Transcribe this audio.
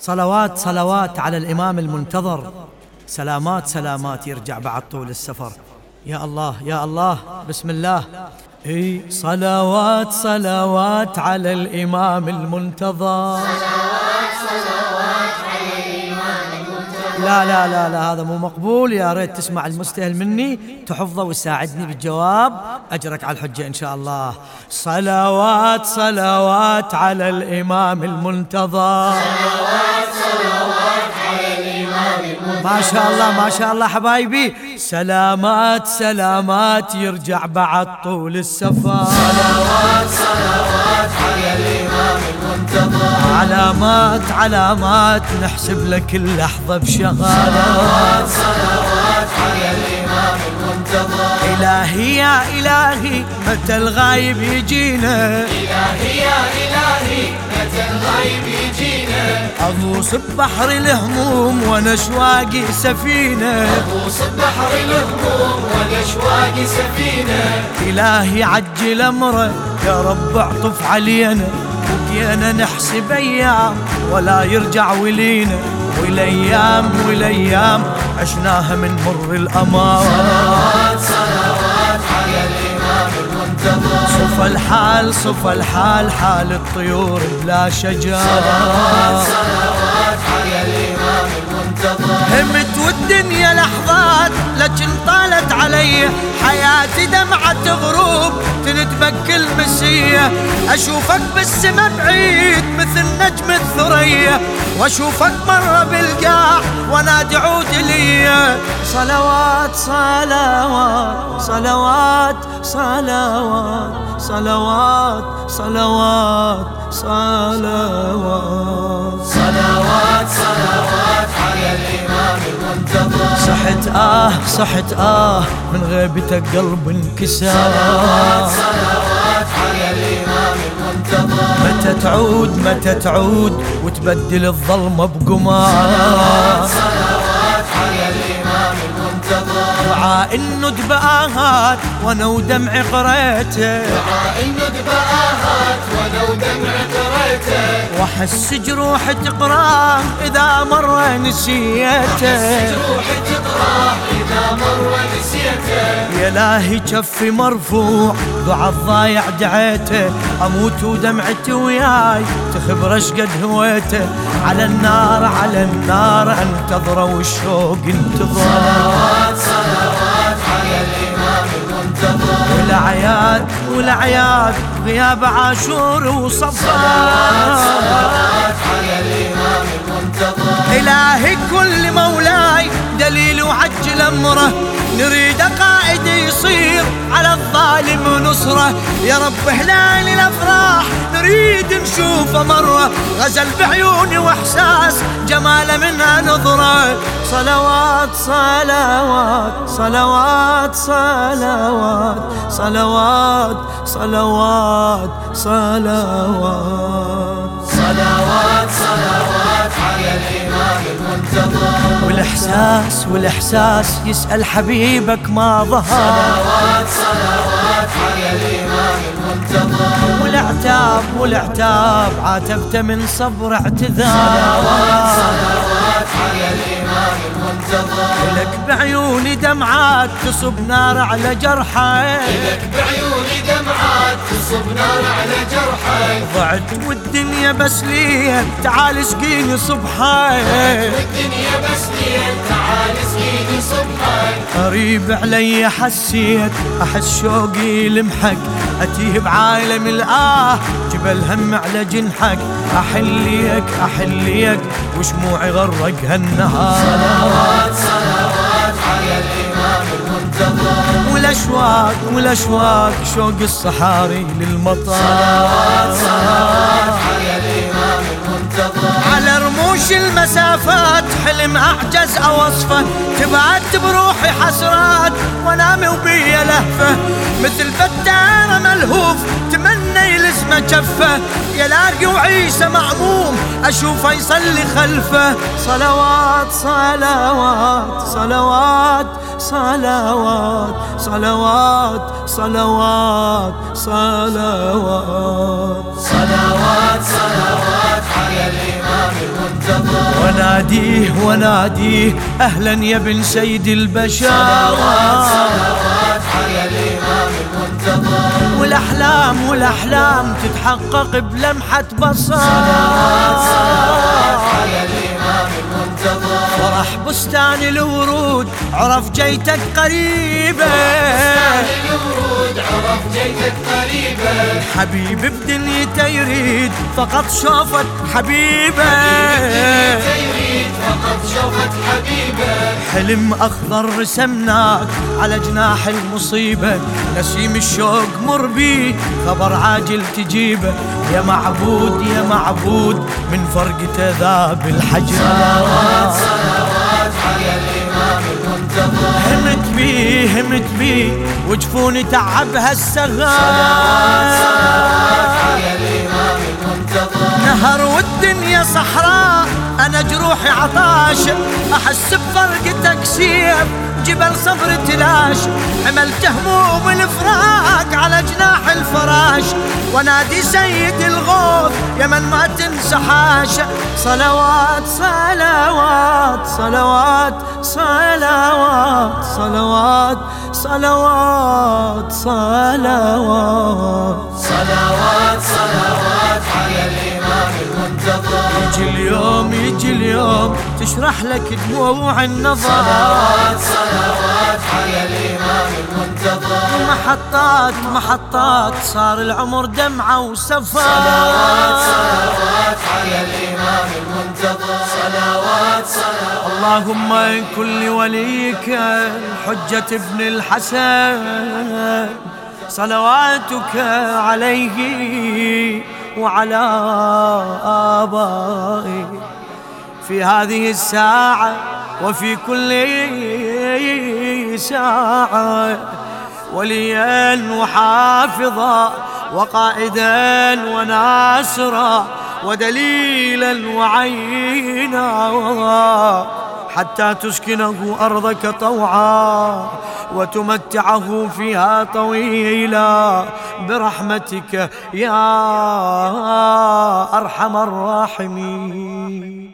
صلوات صلوات على الإمام المنتظر. سلامات سلامات يرجع بعد طول السفر. يا الله يا الله بسم الله. إي صلوات صلوات على الإمام المنتظر. صلوات لا لا لا لا هذا مو مقبول. يا ريت تسمع المستهل مني. تحفظه وتساعدني بالجواب. أجرك على الحجة إن شاء الله. صلوات صلوات على الإمام المنتظر. صلوات صلوات على الإمام المنتظر ما شاء الله ما شاء الله حبايبي. سلامات سلامات. يرجع بعد طول السفر. صلوات علامات علامات نحسب لك اللحظة بشغالات صلوات صلوات على الإمام المنتظر. إلهي يا إلهي متى الغايب يجينا؟ إلهي يا إلهي متى الغايب يجينا؟ أغوص ببحر الهموم وأنا شواقي سفينة. أغوص ببحر الهموم وأنا شواقي سفينة. إلهي عجل أمره يا رب اعطف علينا. بقينا نحسب أيام ولا يرجع ولينا والأيام والأيام عشناها من مر الامان صلوات صلوات على الإمام المنتظر. صفى الحال صفى الحال حال الطيور بلا شجار صلوات صلوات على الإمام المنتظر. همت والدنيا لحظات لكن طالت علي حياتي دمعة غروب. تنتبك المسية أشوفك بالسما بعيد مثل نجم الثريا. وأشوفك مرة بالقاع ونادي عود لي صلوات صلوات صلوات صلوات صلوات صلوات صلوات. صلوات صلوات على الإمام المنتظر. صحت آه صحت آه من غيبتك قلب انكسر. صلوات صلوات على الإمام المنتظر. متى تعود متى تعود وتبدل الظلمة بقمار. صلوات عائل ندب آهات وأنا ودمع قريته. عائل ندب آهات وأنا ودمع قريته واحس جروح تقراه إذا مرة نسيته. احس جروح تقراه اذا مرة نسيته يا لاهي كفي مرفوع دعاء الضايع دعيته. أموت ودمعتي وياي تخبرش اشقد هويته. على النار على النار انتظره والشوق انتظره والأعياد غياب عاشور وصفار صلوات على الإمام المنتظر إلهي كل مولاي دليل وعجل أمره. نريد قائد يصير على الظالم نصره. يا رب هلال الأفراح نريد نشوفه مرة. غزل بعيوني وإحساس جماله منها نظرة. صلوات صلوات صلوات صلوات صلوات صلوات صلوات. صلوات صلوات على الإمام المنتظر. والإحساس والإحساس يسأل حبيبك ما ظهر. صلوات صلوات على الإمام المنتظر. والعتاب والعتاب عاتبته من صبر اعتذار. صلوات الإمام المنتظر لك بعيوني دمعات تصب نار على جرحي لك بعيوني دمعات تصب نار على جرحي ضعت والدنيا بس لي تعال اسقيني صبحي والدنيا بس لي تعال اسقيني صبحي قريب علي حسيت أحس شوقي لمحك. أتيه بعالم الآه جبل هم على جنحك. أحليك أحليك وشموعي غرق هالنهار صلوات صلوات الإمام المنتظر والاشواق والاشواق شوق الصحاري للمطار. صلوات صلوات على الإمام المنتظر. على رموش المسافات حلم أعجز أوصفه. تبعت بروحي حسرات وانامي وبيا لهفه. مثل فتانه ملهوف تمنى يلزمه جفة. يلاقي وعيسى معموم أشوفه يصلي خلفه. صلوات صلوات صلوات صلوات صلوات صلوات صلوات. صلوات صلوات على الإمام المنتظر. وناديه وناديه أهلا يا ابن سيد البشر. صلوات على الإمام المنتظر. والأحلام والأحلام تتحقق بلمحة بصر. صلوات صلوات على الإمام المنتظر فرح بستان الورود عرف جيتك قريبة الورود عرف جيتك قريبة حبيب بدنيته يريد فقط شوفت حبيبه يريد فقط شوفت حبيبه حلم أخضر رسمناك على جناح المصيبة. نسيم الشوق مر بي خبر عاجل تجيبه. يا معبود يا معبود من فرقته ذاب الحجر. صلوات على الإمام المنتظر. همت بي همت بي وجفوني تعبها السغاب على الإمام المنتظر. نهر والدنيا صحراء أنا جروحي عطاش. أحس بفرقتك سيف جبل صبر تلاش. حملت هموم الفراق على جناح الفراش. ونادي سيد الغوث يا من ما تنسى حاشا صلوات صلوات صلوات صلوات صلوات صلوات صلوات. تشرح لك دموع النظر. صلوات صلوات على الإمام المنتظر. محطات محطات صار العمر دمعة وسفر. صلوات صلوات على الإمام المنتظر. صلوات صلوات. اللهم كن لوليك الحجة ابن الحسن. صلواتك عليه وعلى آبائه. في هذه الساعة وفي كل ساعة وليا وحافظا وقائدا وناصرا ودليلا وعينا حتى تسكنه أرضك طوعا وتمتعه فيها طويلا. برحمتك يا أرحم الراحمين.